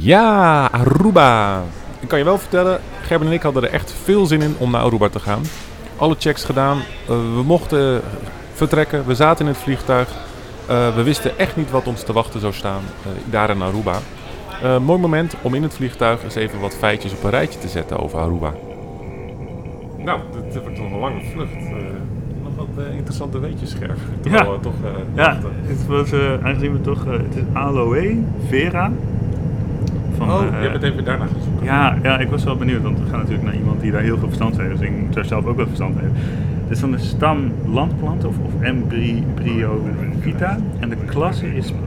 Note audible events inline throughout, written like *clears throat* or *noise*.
Ja, Aruba. Ik kan je wel vertellen, Gerben en ik hadden er echt veel zin in om naar Aruba te gaan. Alle checks gedaan. Eh, we mochten vertrekken. We zaten in het vliegtuig. Eh, we wisten echt niet wat ons te wachten zou staan eh, daar in Aruba. Eh, mooi moment om in het vliegtuig eens even wat feitjes op een rijtje te zetten over Aruba. Nou, dat wordt nog een lange vlucht. nog wat interessante weetjes, Gerben. Ja. We toch, eh, Ja, het was, eh, aangezien we toch, het is aloe vera. Van, Oh, eh, je bent even daarna zoeken. ja, ja, ik was wel benieuwd, want we gaan natuurlijk naar iemand die daar heel veel verstand van heeft. Dus ik moet daar zelf ook wel verstand van hebben. Het is van de stam landplant of, of Embryovita. En de klasse is *laughs*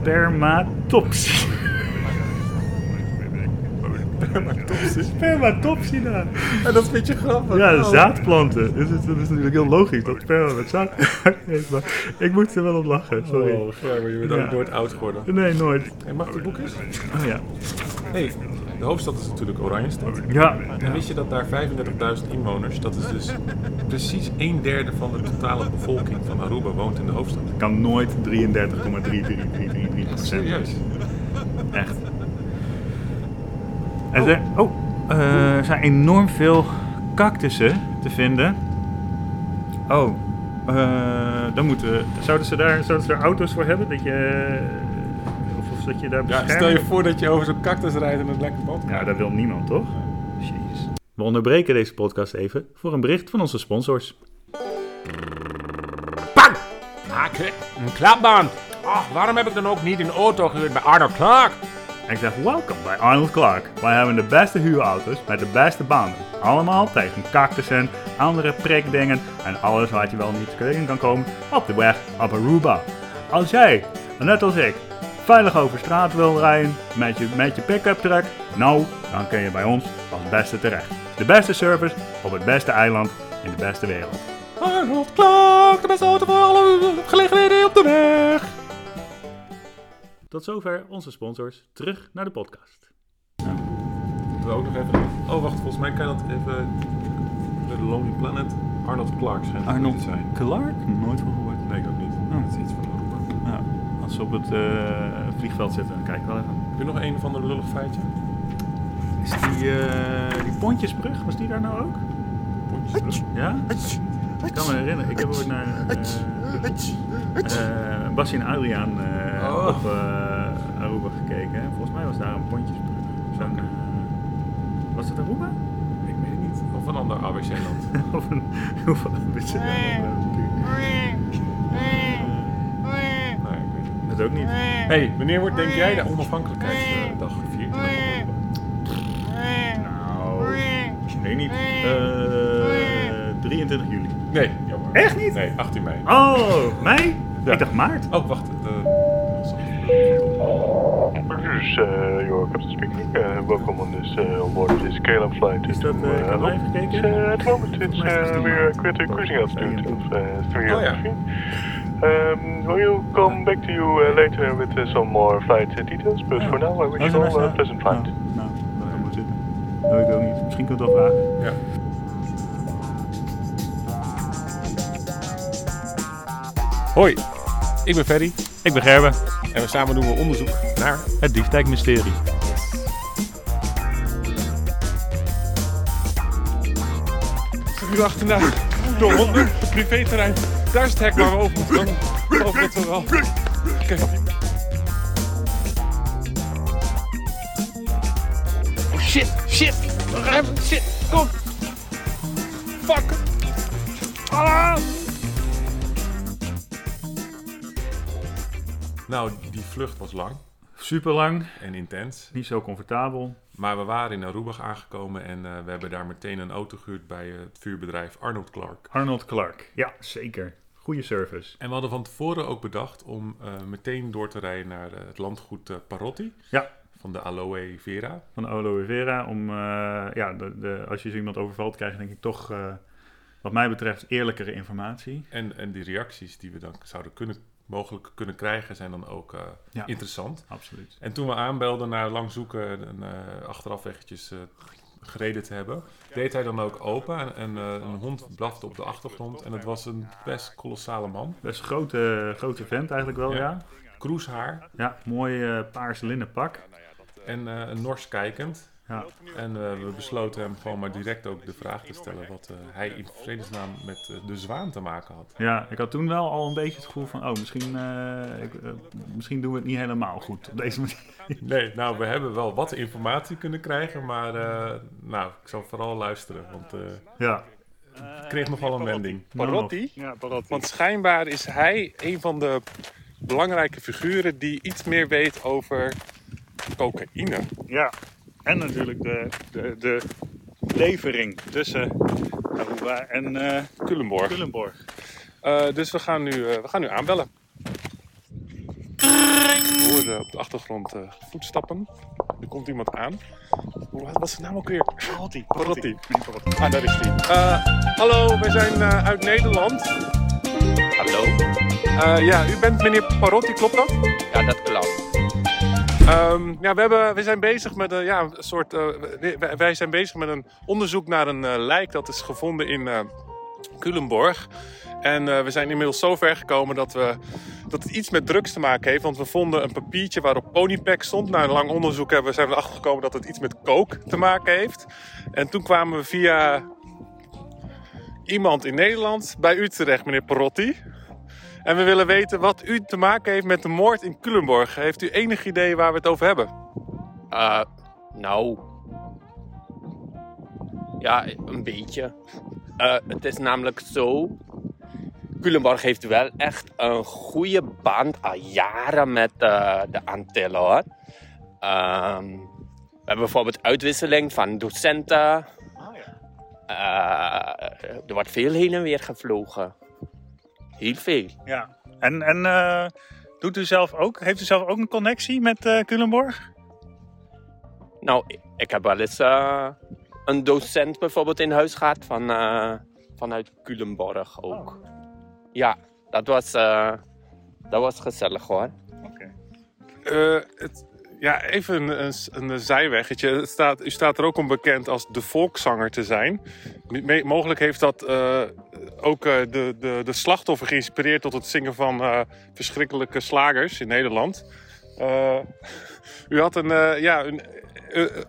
Spermatopsida. Spermatopsida. En dat is een beetje grappig. Ja, Oh. zaadplanten. Dus het, dat is natuurlijk heel logisch dat sperma met zaad heeft. *laughs* Maar ik moet er wel op lachen, sorry. Oh, Gerber, je bent Ja. ook nooit oud geworden. Nee, nooit. Hey, mag ik die boekjes? Oh ja. hey, de hoofdstad is natuurlijk Oranjestad. Ja. En wist je dat daar 35.000 inwoners, dat is dus precies een derde van de totale bevolking van Aruba woont in de hoofdstad. kan nooit 33,33333 procent. Serieus? Echt. En er, oh, eh, er zijn enorm veel cactussen te vinden. Oh, eh, dan moeten zouden ze daar zouden ze daar auto's voor hebben dat je of, of dat je daar Ja, stel je voor dat je over zo'n cactus rijdt en het lekker pad Ja, dat wil niemand, toch? Jezus. We onderbreken deze podcast even voor een bericht van onze sponsors. Bang! Haken, een klapband. Ach, waarom heb ik dan ook niet een auto gehuurd bij Arnold Clark? En ik zeg, welkom bij Arnold Clark. Wij hebben de beste huurauto's met de beste banden. Allemaal tegen cactussen, andere prikdingen en alles wat je wel niet tegen kan komen op de weg op Aruba. Als jij, net als ik, veilig over straat wil rijden met je, met je pick-up truck, nou, dan kun je bij ons als beste terecht. De beste service op het beste eiland in de beste wereld. Arnold Clark, de beste auto voor alle gelegenheden op de weg. Tot zover onze sponsors. Terug naar de podcast. We ook nog even. Oh, wacht, volgens mij kan je dat even. De Lonely Planet. Arnold Clark schijnt het Arnold te zijn. Clark? Nooit van gehoord. Nee, ik ook niet. Oh. Dat is iets van Aruba. Ja, als ze op het eh, vliegveld zitten, dan kijk ik wel even. Heb je nog een van de lullig feitje? Is die, eh die Pontjesbrug, was die daar nou ook? Pontjes. Ja? Ik kan me herinneren, ik heb ooit naar eh eh Bassie en Adriaan Oh. op eh, Aruba gekeken. Volgens mij was daar een Pontjesbrug. Zo'n, eh, was het Aruba? Ik weet het niet. Of een ander ABC-land. *laughs* of een... Of een beetje... nee, ik weet het niet. Dat ook niet. hey, wanneer wordt, denk jij, de onafhankelijkheidsdag gevierd? Nou, weet niet. Eh 23 juli. Nee, jammer. Echt niet? Nee, 18 mei. Oh, mei? Ja. Ik dacht maart. Oh, wacht. eh, This is uh, your captain speaking. Uh, welcome on this uh, on board this KLM flight. Is dat, eh, heb Hello. live gekeken? Uh, at the moment, it's uh, we maar- at a cruising altitude of uh, 300 Oh, ja. feet. Um, we will come back to you uh, later with uh, some more flight uh, details. But Ja. for now, I wish Oh, you all a naast- pleasant flight. Nou, nou, dat kan maar zitten. Dat weet ik ook niet. Misschien kun je het wel vragen. ja. Hoi, ik ben Ferry Ik ben Gerben. en we samen doen we onderzoek naar Het Diefsdijk-mysterie. Nu achterna door honden, privéterrein. Daar is het hek waar we over moeten. Dan dat we wel. Oké. Oh shit, shit, rem, shit, kom. Fuck. Ah. Nou, die vlucht was lang Super lang, en intens. niet zo comfortabel. Maar we waren in Aruba aangekomen en eh, we hebben daar meteen een auto gehuurd bij het vuurbedrijf Arnold Clark. Arnold Clark. Ja, zeker. Goede service. En we hadden van tevoren ook bedacht om eh, meteen door te rijden naar eh, het landgoed Parotti Ja, van de Aloe Vera. van Aloe Vera. Om, ja, de, de, als je zo iemand overvalt, krijg je denk ik toch, wat mij betreft, eerlijkere informatie. En, en die reacties die we dan zouden kunnen, mogelijk kunnen krijgen zijn dan ook eh, Ja. interessant. Absoluut. En toen we aanbelden naar lang zoeken en eh, achteraf eventjes eh, gereden te hebben, deed hij dan ook open en, en een hond blafte op de achtergrond. En het was een best kolossale man. Best een grote, grote vent eigenlijk wel, Ja. ja. Kroeshaar. Ja, mooi paars linnen pak. en eh nors kijkend. Ja. En eh, we besloten hem gewoon maar direct ook de vraag te stellen wat eh, hij in vredesnaam met eh, de zwaan te maken had. Ja, ik had toen wel al een beetje het gevoel van, oh, misschien, ik, misschien doen we het niet helemaal goed op deze manier. *laughs* Nee, nou, we hebben wel wat informatie kunnen krijgen, maar eh, nou, ik zal vooral luisteren, want eh Ja. het kreeg nogal een wending. Parotti. Ja, Parotti. Want schijnbaar is hij een van de belangrijke figuren die iets meer weet over cocaïne. Ja, en natuurlijk de, de, de levering tussen Aruba en eh Culemborg. Culemborg. Eh, dus we gaan, nu, eh, we gaan nu aanbellen. We horen op de achtergrond eh, voetstappen. Er komt iemand aan. Hoe wat was zijn naam ook weer? Parotti. Parotti. Ah, daar is hij. Eh, hallo, wij zijn eh, uit Nederland. Hallo? Eh, ja, u bent meneer Parotti, klopt dat? Ja, dat klopt. Ehm, ja, we, hebben, we zijn bezig met een, ja, soort. eh, wij, zijn bezig met een onderzoek naar een eh, lijk dat is gevonden in eh Culemborg. En we zijn inmiddels zo ver gekomen dat, we, dat het iets met drugs te maken heeft. Want we vonden een papiertje waarop ponypack stond. Na een lang onderzoek hebben, we- zijn we erachter gekomen dat het iets met coke te maken heeft. En toen kwamen we via iemand in Nederland bij u terecht, meneer Perotti. En we willen weten wat u te maken heeft met de moord in Culemborg. Heeft u enig idee waar we het over hebben? Eh, nou. Ja, een beetje. Eh, het is namelijk zo. Culemborg heeft wel echt een goede band al jaren met eh, de Antillen hoor. Ehm, we hebben bijvoorbeeld uitwisseling van docenten. Eh, er wordt veel heen en weer gevlogen. Heel veel. Ja. En, en eh, doet u zelf ook, heeft u zelf ook een connectie met eh Culemborg? Nou, ik- heb wel eens eh, een docent bijvoorbeeld in huis gehad van, eh, vanuit Culemborg ook. Ja, dat was, eh, dat was gezellig hoor. Eh, het, ja, even een, een, een zijweggetje. Het staat, u staat er ook om bekend als de volkszanger te zijn. Me- mogelijk heeft dat eh, ook eh, de, de, de slachtoffer geïnspireerd tot het zingen van eh, verschrikkelijke slagers in Nederland. U had een, ja, een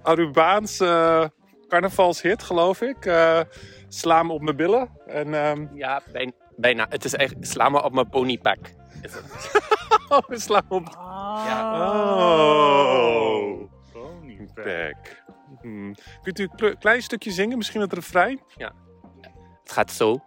Arubaans eh, carnavalshit, geloof ik. Sla me op mijn billen. En, ehm, Ja, bijna. bijna. Het is echt sla me op mijn ponypack. Is *laughs* het. oh, sla me op. Ja. Oh. Ponypack. Back. Hmm. Kunt u een kle- klein stukje zingen, misschien het refrein? Het gaat zo.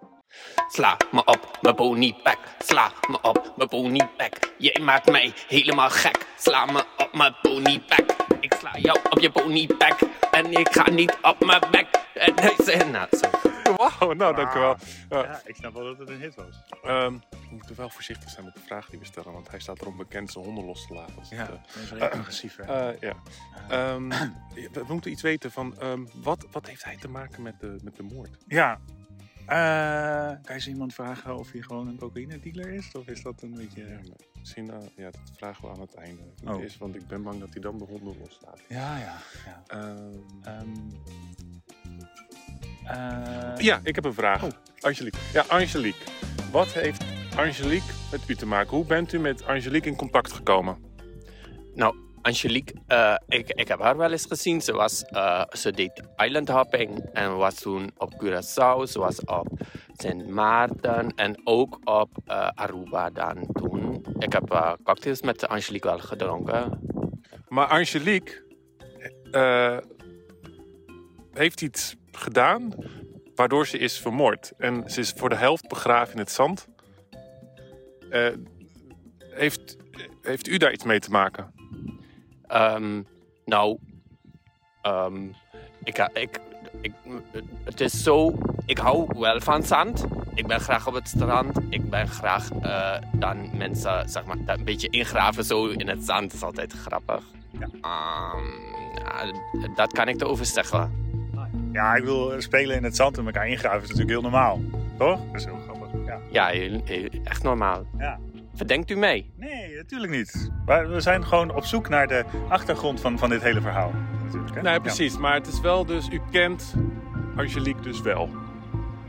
Sla me op mijn ponypack. Sla me op mijn ponypack. Jij maakt mij helemaal gek. Sla me op mijn ponypack. Ik sla jou op je ponypack. En ik ga niet op mijn bek. En hij zei, nou, zo. *laughs* Wauw, nou dank u wel. Ja. Ja, ik snap wel dat het een hit was. Ehm, we moeten wel voorzichtig zijn met de vraag die we stellen, want hij staat erom bekend zijn honden los te laten. Ja, het, dat is redelijk agressief hè. eh, *clears throat* eh, ja. Ehm, *clears throat* we, moeten iets weten van ehm, wat, wat heeft hij te maken met de, met de moord? Ja. Eh, kan je zo iemand vragen of hij gewoon een cocaïne dealer is? Of is dat een beetje... Ja, misschien, eh, ja, dat vragen we aan het einde. Oh. eerst, want ik ben bang dat hij dan de honden loslaat. Ja, ja. ja. Eh, Ja, ik heb een vraag. Oh. Angelique. Ja, Angelique. Wat heeft Angelique met u te maken? Hoe bent u met Angelique in contact gekomen? Nou, Angelique, eh, ik, ik heb haar wel eens gezien. Ze, was, eh, ze deed island hopping en was toen op Curaçao. Ze was op Sint Maarten en ook op eh, Aruba dan toen. Ik heb eh, cocktails met Angelique wel gedronken. Maar Angelique eh, heeft iets gedaan waardoor ze is vermoord. En ze is voor de helft begraven in het zand. Eh, heeft, heeft u daar iets mee te maken? Ehm, nou, ehm, ik, ik, ik, het is zo, ik hou wel van zand. Ik ben graag op het strand. Ik ben graag eh, dan mensen, zeg maar, een beetje ingraven zo in het zand. is altijd grappig. Ehm, ja, dat kan ik erover zeggen. Ja, ik wil spelen in het zand en elkaar ingraven is natuurlijk heel normaal. Toch? Dat is heel grappig. Ja. Ja, heel- heel- echt normaal. Ja. Verdenkt u mij? Nee, natuurlijk niet. Maar we zijn gewoon op zoek naar de achtergrond van, van dit hele verhaal. Natuurlijk, hè? Nee, precies. Maar het is wel dus, u kent Angelique dus wel.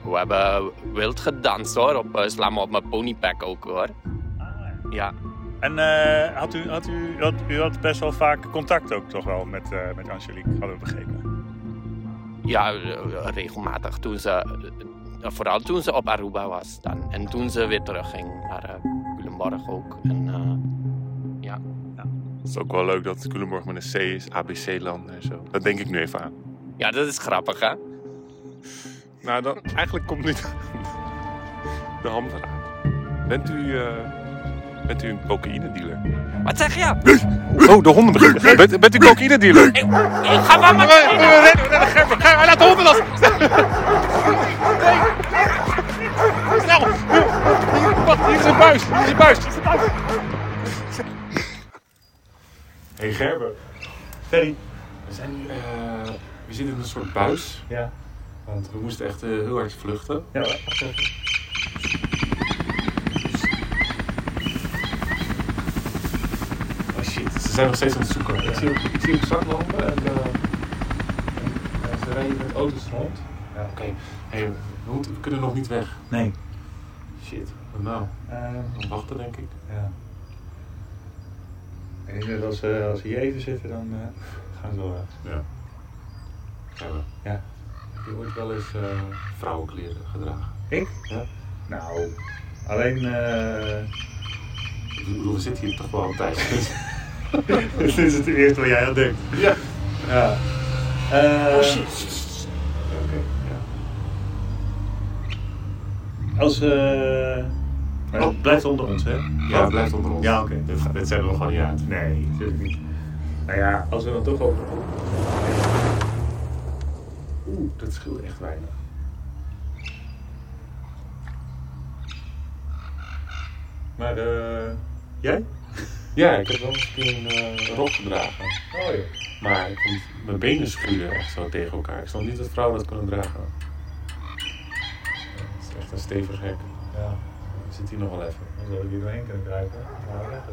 We hebben wild gedanst hoor, op uh, Slam op mijn ponypack ook hoor. Ja. Ah, Ja, En eh, had u, had u, u had, u had best wel vaak contact ook toch wel met, eh, met Angelique, hadden we begrepen. Ja, eh, regelmatig. Toen ze, eh, vooral toen ze op Aruba was dan. En toen ze weer terugging naar eh, Culemborg ook. En, eh, ja. Het is ook wel leuk dat Culemborg met een C is, ABC-land en zo. Dat denk ik nu even aan. ja, dat is grappig hè. Nou, dan, eigenlijk komt nu de ham eraan. Bent u, bent u een cocaïne-dealer? Wat zeg je? Oh, de honden beginnen. Bent, bent u cocaïne-dealer? Ik ga wel met Hij laat de honden los! Snel! Wacht, hier is een buis! Hier is een buis! Hey Gerber. Ferry. We zijn nu, eh, we zitten in een soort buis. Ja. Want we moesten echt eh, heel hard vluchten. Ja, Oh shit, ze zijn nog steeds aan het zoeken. Ik zie ook, ik zie ook zaklampen en, eh, en eh, ze rijden met auto's rond. Ja, oké. Hey, we, moeten- we kunnen nog niet weg. Nee. Shit, wat nou? We wachten denk ik. ja. Ik denk dat als, ze- als ze hier even zitten, dan eh, gaan ze wel weg. Ja. Gerber. Ja. Heb je ooit wel eens eh, vrouwenkleren gedragen? Ik? Ja. Nou, alleen... eh Ik bedoel, we zitten hier toch wel een tijdje. *laughs* dus- *laughs* Dit is het eerste wat jij aan denkt. ja. Ja. Eh, Oké, ja. Als... eh dat blijft onder ons, hè? Ja, het blijft onder ons. Ja, oké. Dit, gaat- dit zijn we nog gewoon niet uit. Nee, natuurlijk niet. Nou ja, als we dan toch over... Oeh, dat scheelt echt weinig. Maar, eh jij? Ja, ik heb wel eens een keer een eh, rok gedragen. Oh ja. Maar ik vond, mijn benen schuurden echt zo tegen elkaar. Ik snap niet dat vrouwen dat kunnen dragen. Ja, Het is echt een stevig hek. Ja, Ik zit hier nog wel even. dan zou ik hier doorheen kunnen kruipen. Ja.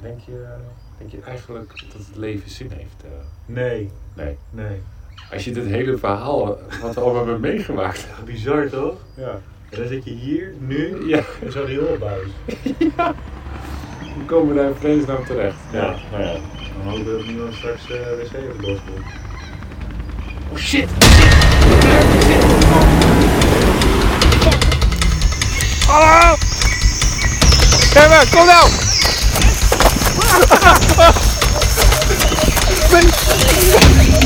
Denk, je, denk je eigenlijk dat het leven zin heeft? eh? Nee, nee. nee. Als je dit hele verhaal wat we allemaal hebben meegemaakt. Bizar toch? Ja. En dan zit je hier, nu, ja. in zo'n rioolbuis. *laughs* Hoe komen we daar vredesnaam terecht? Ja. nou ja. Dan hopen we dat niemand straks eh wc even loskomt. Oh shit! Hallo! Kevin, kom nou!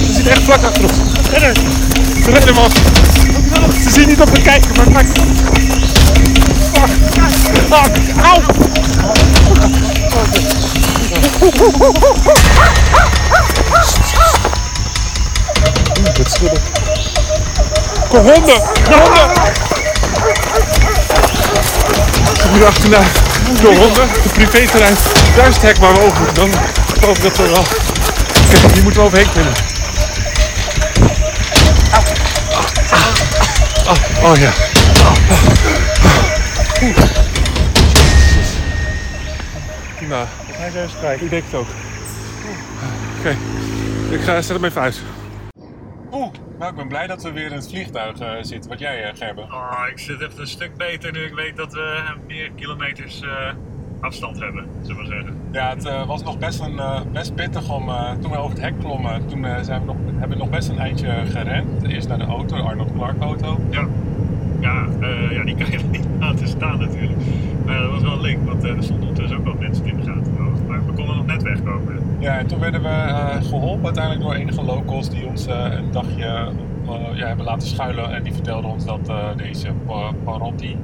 Ze zitten echt vlak achter ons. Rennen! Rennen, man! Ze zien niet op me kijken, maar maakt Au! Wat schudden. Kom, honden! De honden! Hier achterna. De honden. De privéterrein. Daar is het hek waar we over moeten. Dan geloof ik dat we wel... Oké, hier moeten we overheen klimmen. Oh, oh ja. Nou, Ga eens even ik denk het ook. Oké, ik ga, zet hem even uit. Oeh, nou ik ben blij dat we weer in het vliegtuig eh, zitten. Wat jij, uh, Gerben? Oh, ik zit echt een stuk beter nu ik weet dat we meer kilometers eh, afstand hebben, zullen we zeggen. Ja, het eh, was nog best, een, eh, best pittig om, eh, toen we over het hek klommen, toen zijn we nog, hebben we nog best een eindje gerend. Eerst naar de auto, de Arnold Clark auto. Ja, ja, ja die kan je *laughs* niet laten staan natuurlijk. Maar dat was wel link, want er stonden ondertussen ook wel mensen in de gaten. Maar we konden nog net wegkomen. Ja, en toen werden we eh, geholpen uiteindelijk door enige locals die ons een dagje ja, hebben laten schuilen. En die vertelden ons dat deze Pa- Parotti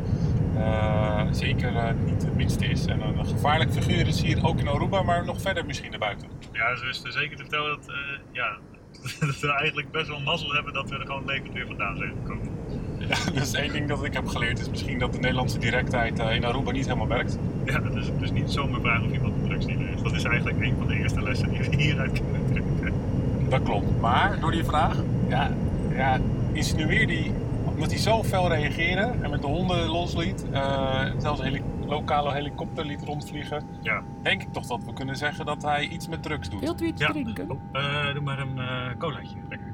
zeker niet de minste is. En een gevaarlijk figuur is hier ook in Aruba, maar nog verder misschien naar buiten. Ja, ze wisten zeker te vertellen dat, eh, ja, *laughs* dat we eigenlijk best wel mazzel hebben dat we er gewoon levend weer vandaan zijn gekomen. Ja, *laughs* dus één ding dat ik heb geleerd is misschien dat de Nederlandse directheid eh, in Aruba niet helemaal werkt. Ja, het is dus niet zomaar vragen of iemand een drugsdealer is. Dat is eigenlijk een van de eerste lessen die we hieruit kunnen trekken. Dat klopt. Maar door die vraag, ja, ja insinueerde hij, omdat hij zo fel reageerde en met de honden losliet, eh, zelfs een heli- lokale helikopter liet rondvliegen, Ja. denk ik toch dat we kunnen zeggen dat hij iets met drugs doet. Wilt u iets Ja. drinken? Eh, doe maar een eh colaatje. Lekker.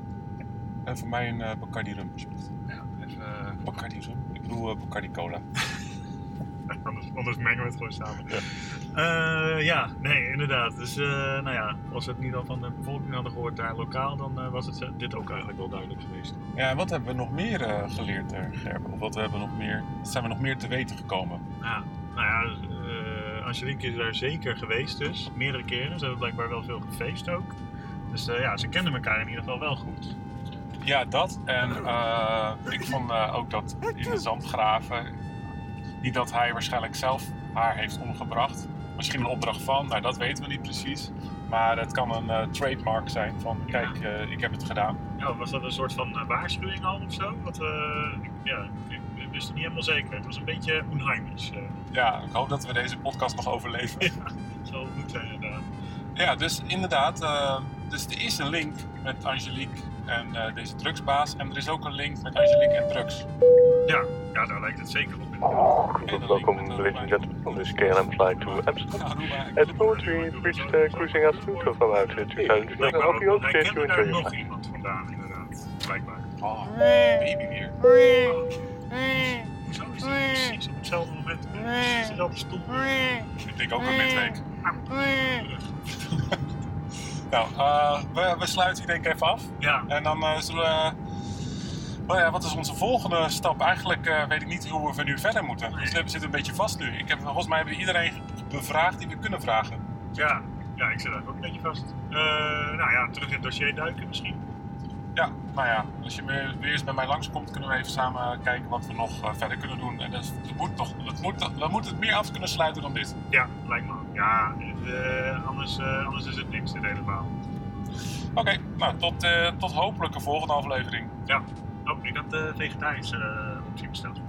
En voor mij een eh, Bacardi rum, alsjeblieft. Ja, even, eh, Bacardi rum? Ik bedoel eh, Bacardi cola. *laughs* anders anders mengen we het gewoon samen. Ja, ja nee, inderdaad. Dus eh, nou ja, als we het niet al van de bevolking hadden gehoord daar lokaal, dan eh, was het eh, dit ook eigenlijk wel duidelijk geweest. Ja, en wat hebben we nog meer eh, geleerd, eh, Gerben? Of wat hebben we nog meer, zijn we nog meer te weten gekomen? Ja, nou ja, eh Angelique is daar zeker geweest dus, meerdere keren. Ze hebben blijkbaar wel veel gefeest ook. Dus eh, ja, ze kenden elkaar in ieder geval wel goed. Ja, dat. En eh, ik vond ook dat in de zandgraven, niet dat hij waarschijnlijk zelf haar heeft omgebracht. Misschien een opdracht van, nou dat weten we niet precies. Maar het kan een trademark zijn van, kijk, ik heb het gedaan. Ja, was dat een soort van waarschuwing al of zo? Wat, ja, ik, ik wist het niet helemaal zeker. Het was een beetje onheimisch. eh. Ja, ik hoop dat we deze podcast nog overleven. ja, dat zal goed zijn inderdaad. Ja, dus inderdaad. eh, dus er is een link met Angelique en eh, deze drugsbaas. En er is ook een link met Angelique en drugs. Ja, ja, daar lijkt het zeker op met ladies and gentlemen, on this KLM flight to Amsterdam. At the moment, we reached uh, cruising altitude of about uh, 2000 feet. I hope you all Hij stay to enjoy your nog flight. iemand vandaan inderdaad, blijkbaar. Oh, baby weer. Hoezo is die precies op hetzelfde moment? Precies dezelfde stoel. Ik denk ook een midweek. Nou, eh, we, we sluiten hier denk ik even af. Ja, En dan eh, zullen we... Nou ja, wat is onze volgende stap? Eigenlijk eh, weet ik niet hoe we nu verder moeten. Dus we zitten een beetje vast nu. Ik heb, volgens mij hebben we iedereen bevraagd die we kunnen vragen. ja, ja, ik zit daar ook een beetje vast. Nou ja, terug in het dossier duiken misschien. Ja, nou ja, als je me- weer eens bij mij langskomt, kunnen we even samen kijken wat we nog eh, verder kunnen doen. En dat, moet toch, het moet, we moeten het meer af kunnen sluiten dan dit. Ja, lijkt me ook. Ja, eh, anders, eh, anders is het niks, dit hele verhaal. Oké, nou tot, eh, tot hopelijk een volgende aflevering. Ja. Oh, ik had de vegetarische uh, optie besteld.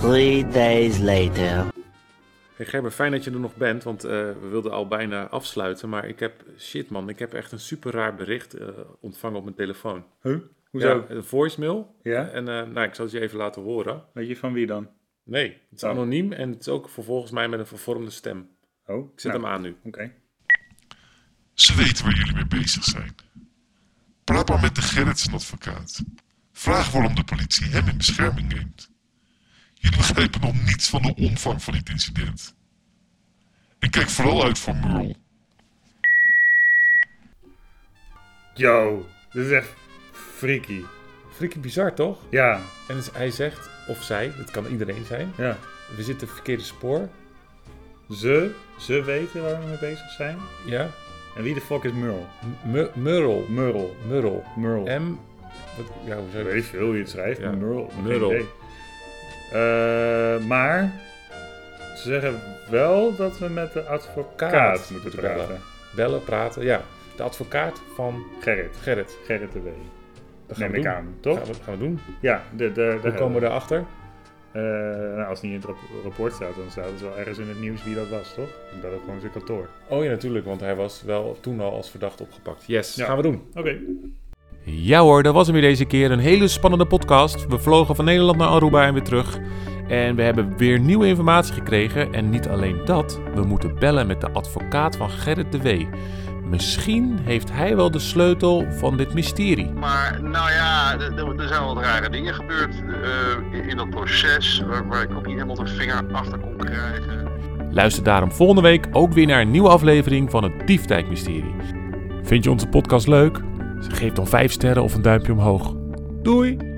Three days later. Hey Gerber, fijn dat je er nog bent, want eh, we wilden al bijna afsluiten. Maar ik heb, shit man, ik heb echt een super raar bericht eh, ontvangen op mijn telefoon. Huh? Ja, een voicemail. Ja? En eh, nou, ik zal het je even laten horen. Weet je van wie dan? Nee, het is Oh. anoniem en het is ook volgens mij met een vervormde stem. Oh, Ik zet nou, hem aan nu. Oké. Ze weten waar jullie mee bezig zijn. Praat maar met de Gerritsen-advocaat. Vraag waarom de politie hem in bescherming neemt. Jullie begrijpen nog niets van de omvang van dit incident. En kijk vooral uit voor Merle. Yo, dit is echt freaky. Freaky bizar, toch? Ja, En dus hij zegt, of zij, het kan iedereen zijn, ja. we zitten op het verkeerde spoor. Ze, ze weten waar we mee bezig zijn. Ja. En wie de fuck is Merle? M- Murrel. Merle. Murrel. Merle. M. Wat, ja, hoe zou Ik je weet veel hoe je het schrijft, Ja. Merle. Merle. Eh, maar ze zeggen wel dat we met de advocaat Kaat moeten praten. bellen. Bellen, praten, ja. De advocaat van Gerrit. Gerrit. Gerrit de W. Dat Neem we ik aan, toch? Gaan we, gaan we doen. Ja, de, de, Hoe komen we daarachter? Eh, nou, als het niet in het rap- rapport staat, dan staat het wel ergens in het nieuws wie dat was, toch? Ik bel ook gewoon zijn kantoor. Oh ja, natuurlijk, want hij was wel toen al als verdachte opgepakt. Yes, Ja. gaan we doen. Oké. Ja hoor, dat was hem weer deze keer. Een hele spannende podcast. We vlogen van Nederland naar Aruba en weer terug. En we hebben weer nieuwe informatie gekregen. En niet alleen dat, we moeten bellen met de advocaat van Gerrit de W. Misschien heeft hij wel de sleutel van dit mysterie. Maar nou ja, er- zijn wat rare dingen gebeurd eh, in dat proces waar, waar ik ook niet helemaal de vinger achter kon krijgen. Luister daarom volgende week ook weer naar een nieuwe aflevering van het Diefdijk-mysterie. Vind je onze podcast leuk? Geef dan 5 sterren of een duimpje omhoog. Doei!